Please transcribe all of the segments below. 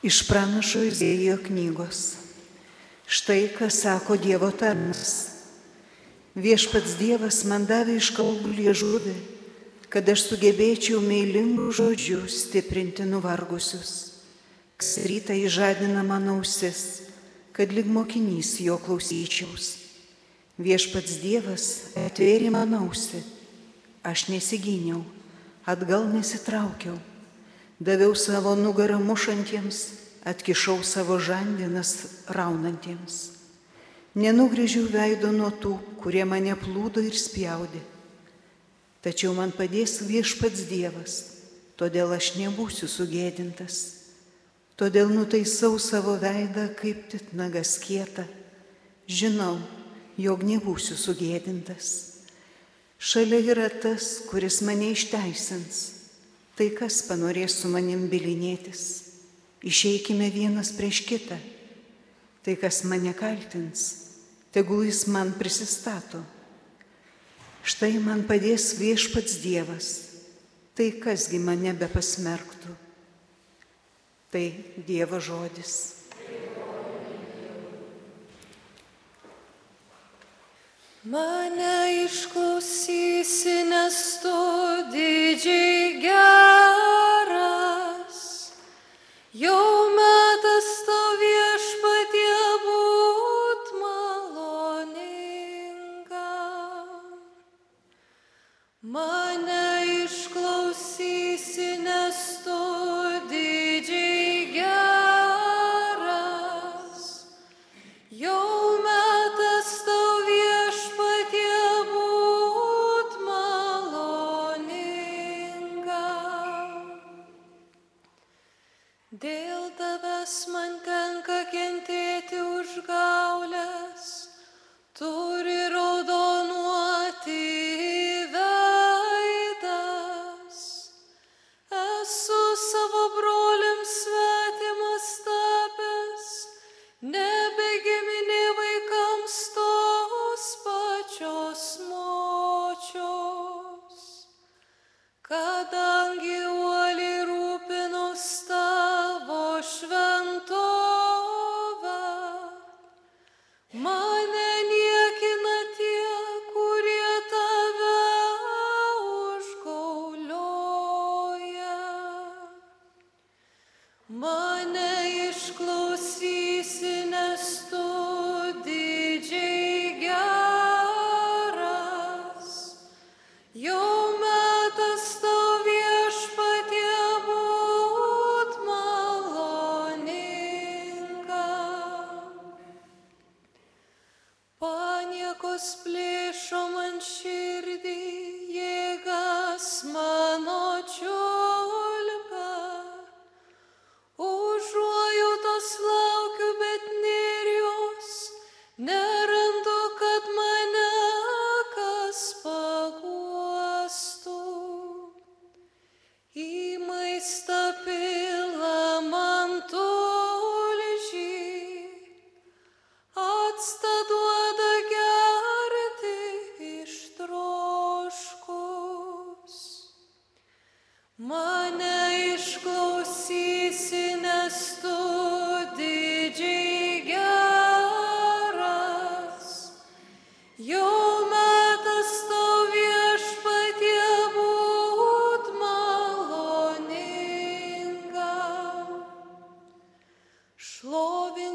Iš pranašo Izėjo knygos. Štai ką sako Dievo tarnas. Viešpats Dievas man davė iš kalbų liežuvį, kad aš sugebėčiau meilingų žodžių stiprinti nuvargusius. Kas rytą įžadina mano ausis, kad lik mokinys jo klausyčiaus. Viešpats Dievas atvėrė mano ausį, aš nesigyniau, atgal nesitraukiau daviau savo nugarą mušantiems, atkišau savo žandinas raunantiems. Nenugrėžiau veido nuo tų, kurie mane plūdo ir spjaudė. Tačiau man padės viešpats Dievas, todėl aš nebūsiu sugėdintas. Todėl nutaisau savo veidą kaip titnagas kieta. Žinau, jog nebūsiu sugėdintas. Šalia yra tas, kuris mane išteisins tai kas panorės su manim bilinėtis, išeikime vienas prieš kitą, tai kas mane kaltins, tegul jis man prisistato. Štai man padės viešpats Dievas, tai kasgi mane be pasmerktų. Tai Dievo žodis. Mane išklausysi, nes tu didžiai geras. Širdį, jėgas mano čiulba.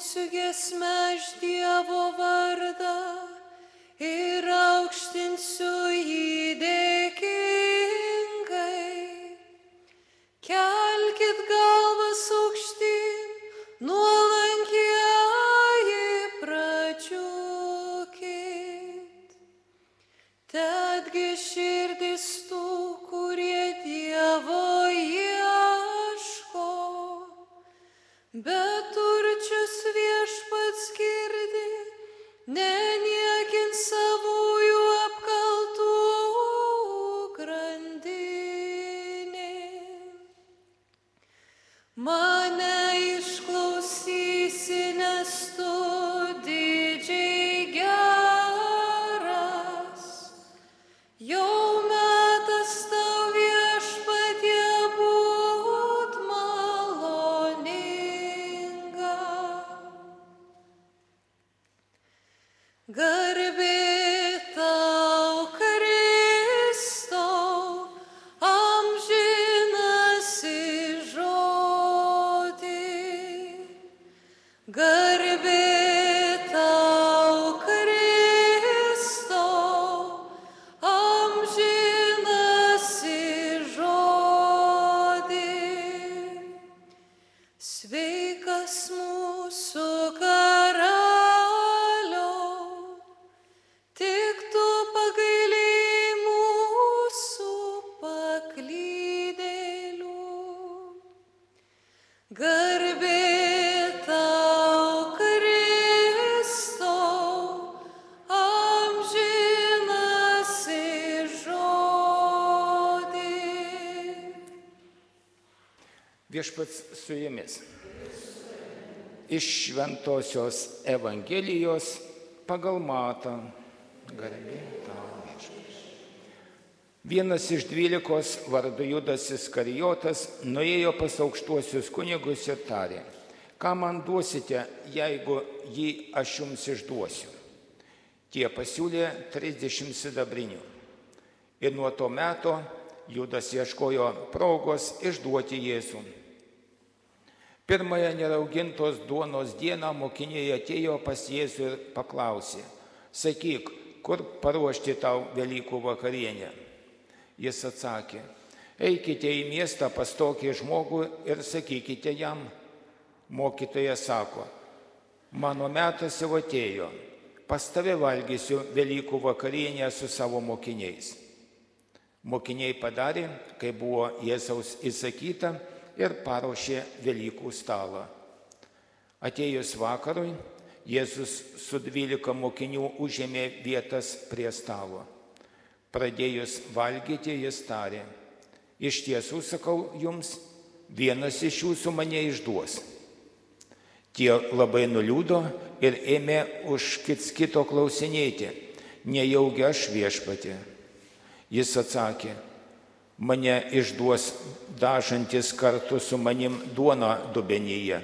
Šlovinsiu gesmę aš Dievo vardą ir aukštinsiu jį Viešpats su jumis. Iš Šventojios Evangelijos pagal Matą. Garbė tau viešpats. Vienas iš dvylikos vardu Judas Iskarijotas nuėjo pas aukštuosius kunigus ir tarė, ką man duosite, jeigu jį aš jums išduosiu. Tie pasiūlė 30 sidabrinių. Ir nuo to meto Judas ieškojo progos išduoti Jėzų. Pirmąją neraugintos duonos dieną mokiniai atėjo pas Jėzų ir paklausė, sakyk, kur paruošti tau Velykų vakarienę. Jis atsakė, eikite į miestą pas tokį žmogų ir sakykite jam, mokytojas sako, mano metas jau atėjo, pas tave valgysiu Velykų vakarienę su savo mokiniais. Mokiniai padarė, kai buvo Jėzaus įsakyta ir paruošė Velykų stalą. Atėjus vakarui, Jėzus su dvylika mokinių užėmė vietas prie stalo. Pradėjus valgyti, jis tarė, iš tiesų sakau jums, vienas iš jūsų mane išduos. Tie labai nuliūdo ir ėmė už kits kito klausinėti, nejaugi aš viešpatė. Jis atsakė, mane išduos dažantis kartu su manim duona dubenyje.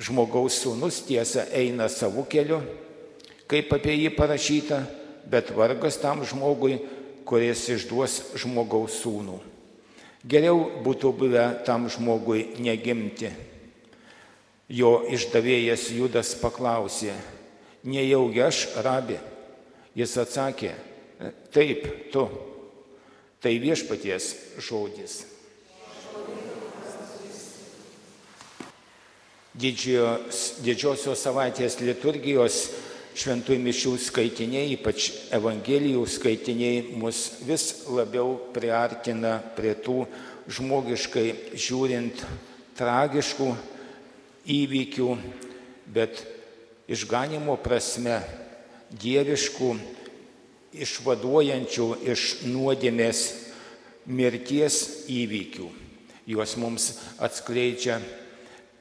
Žmogaus sūnus tiesa eina savo keliu, kaip apie jį parašyta, bet vargas tam žmogui, kuris išduos žmogaus sūnų. Geriau būtų buvę tam žmogui negimti. Jo išdavėjas Judas paklausė, nejaugi aš rabi? Jis atsakė, taip, tu. Tai viešpaties žodis. Didžios, didžiosios savaitės liturgijos šventųjų mišių skaitiniai, ypač Evangelijų skaitiniai, mus vis labiau priartina prie tų žmogiškai žiūrint tragiškų įvykių, bet išganimo prasme dieviškų, išvaduojančių iš nuodėmės mirties įvykių. Juos mums atskleidžia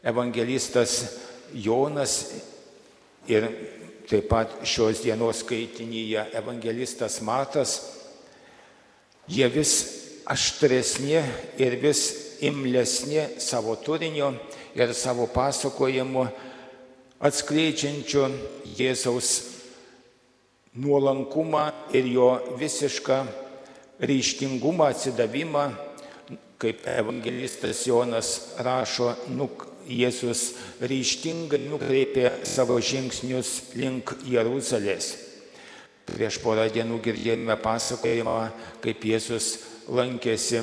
evangelistas Jonas ir taip pat šios dienos skaitinyje evangelistas Matas. Jie vis aštresni ir vis imlesni savo turinio ir savo pasakojimu atskleidžiančiu Jėzaus nuolankumą ir jo visišką ryštingumą, atsidavimą, kaip evangelistas Jonas rašo, nuk, Jėzus ryštingai nukreipė savo žingsnius link Jeruzalės. Prieš porą dienų girdėjome pasakojimą, kaip Jėzus lankėsi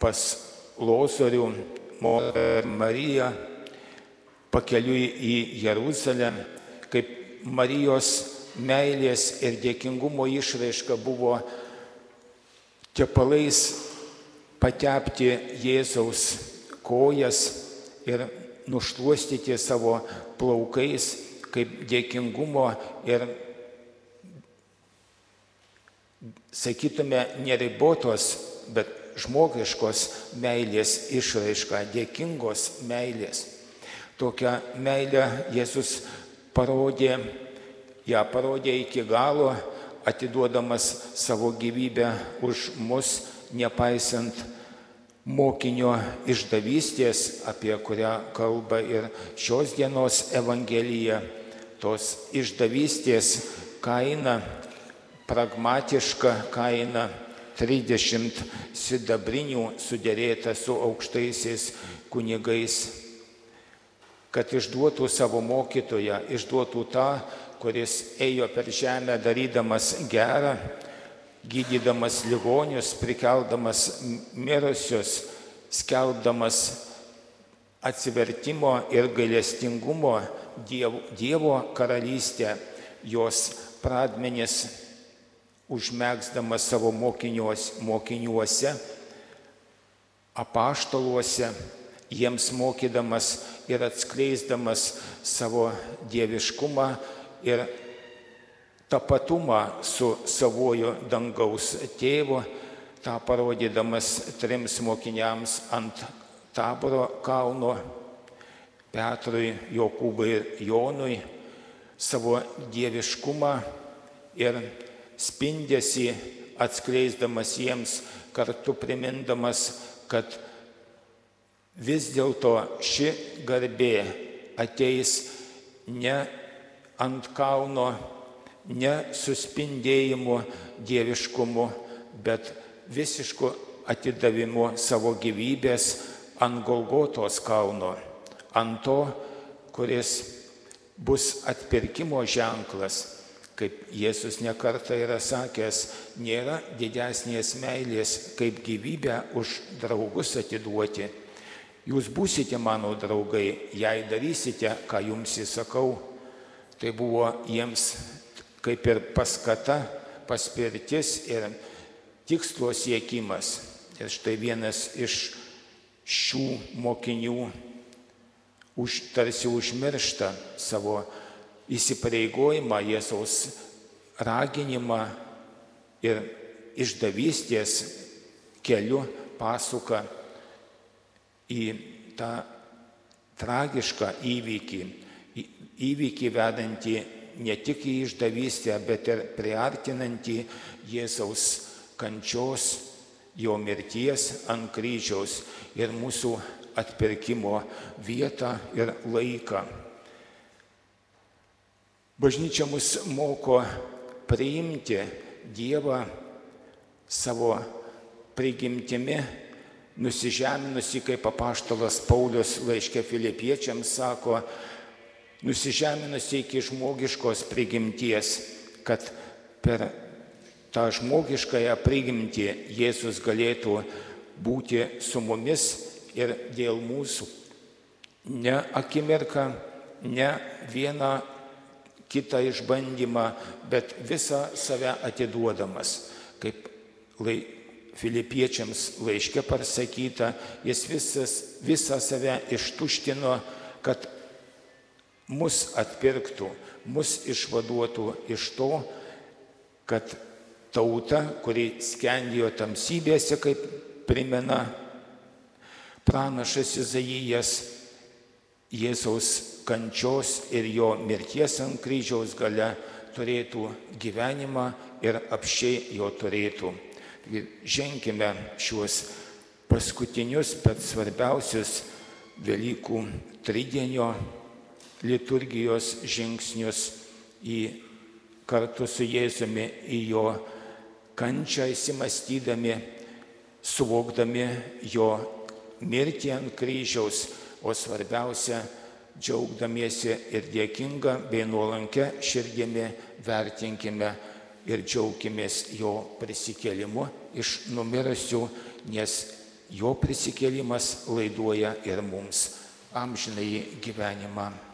pas Lozorių, Mariją pakeliui į Jeruzalę, kaip Marijos meilės ir dėkingumo išraiška buvo tepalais patepti Jėzaus kojas ir nušluostyti savo plaukais kaip dėkingumo ir, sakytume, neribotos, bet žmogiškos meilės išraiška, dėkingos meilės. Tokią meilę Jėzus parodė, ją parodė iki galo, atiduodamas savo gyvybę už mus, nepaisant mokinio išdavystės, apie kurią kalba ir šios dienos Evangelija, tos išdavystės kaina, pragmatiška kaina 30 sidabrinių sudėrėta su aukštaisiais kunigais, kad išduotų savo mokytoją, išduotų tą, kuris ėjo per žemę darydamas gerą, gydydamas ligonius, prikeldamas mirusius, skelbdamas atsivertimo ir gailestingumo Dievo, Dievo karalystę, jos pradmenis užmėgsdamas savo mokiniuos, mokiniuose, apaštaluose, jiems mokydamas ir atskleisdamas savo dieviškumą ir tapatumą su savojo dangaus tėvu, tą parodydamas trims mokiniams ant taboro kalno, Petrui, Jokūbai ir Jonui, savo dieviškumą ir spindėsi atskleisdamas jiems, kartu primindamas, kad vis dėlto ši garbė ateis ne ant kalno, ne suspindėjimu dieviškumu, bet visišku atidavimu savo gyvybės ant Golgotos kalno, ant to, kuris bus atpirkimo ženklas kaip Jėzus nekarta yra sakęs, nėra didesnės meilės, kaip gyvybę už draugus atiduoti. Jūs būsite mano draugai, jei darysite, ką jums įsakau. Tai buvo jiems kaip ir paskata, paspirtis ir tikslo siekimas. Ir štai vienas iš šių mokinių už, tarsi užmiršta savo įsipareigojimą, Jėzaus raginimą ir išdavystės keliu pasuka į tą tragišką įvykį, įvykį vedantį ne tik į išdavystę, bet ir priartinantį Jėzaus kančios, jo mirties ant kryžiaus ir mūsų atpirkimo vietą ir laiką. Bažnyčia mus moko priimti Dievą savo prigimtimi, nusižeminusi, kaip apaštalas Paulius laiškė filipiečiams sako, nusižeminusi iki žmogiškos prigimties, kad per tą žmogiškąją prigimtį Jėzus galėtų būti su mumis ir dėl mūsų. Ne akimirką, ne vieną kitą išbandymą, bet visą save atiduodamas. Kaip lai, filipiečiams laiškė pasakyta, jis visas, visą save ištuštino, kad mus atpirktų, mus išvaduotų iš to, kad tauta, kuri skendėjo tamsybėse, kaip primena pranašas Izaijas, Jėzaus kančios ir jo mirties ant kryžiaus gale turėtų gyvenimą ir apšiai jo turėtų. Ženkime šiuos paskutinius, bet svarbiausius Velykų tridienio liturgijos žingsnius į kartu su Jėzumi į jo kančią įsimastydami, suvokdami jo mirtį ant kryžiaus o svarbiausia, džiaugdamiesi ir dėkinga bei nuolankia širdimi vertinkime ir džiaugimės jo prisikėlimu iš numirusių, nes jo prisikėlimas laiduoja ir mums amžinai gyvenimą.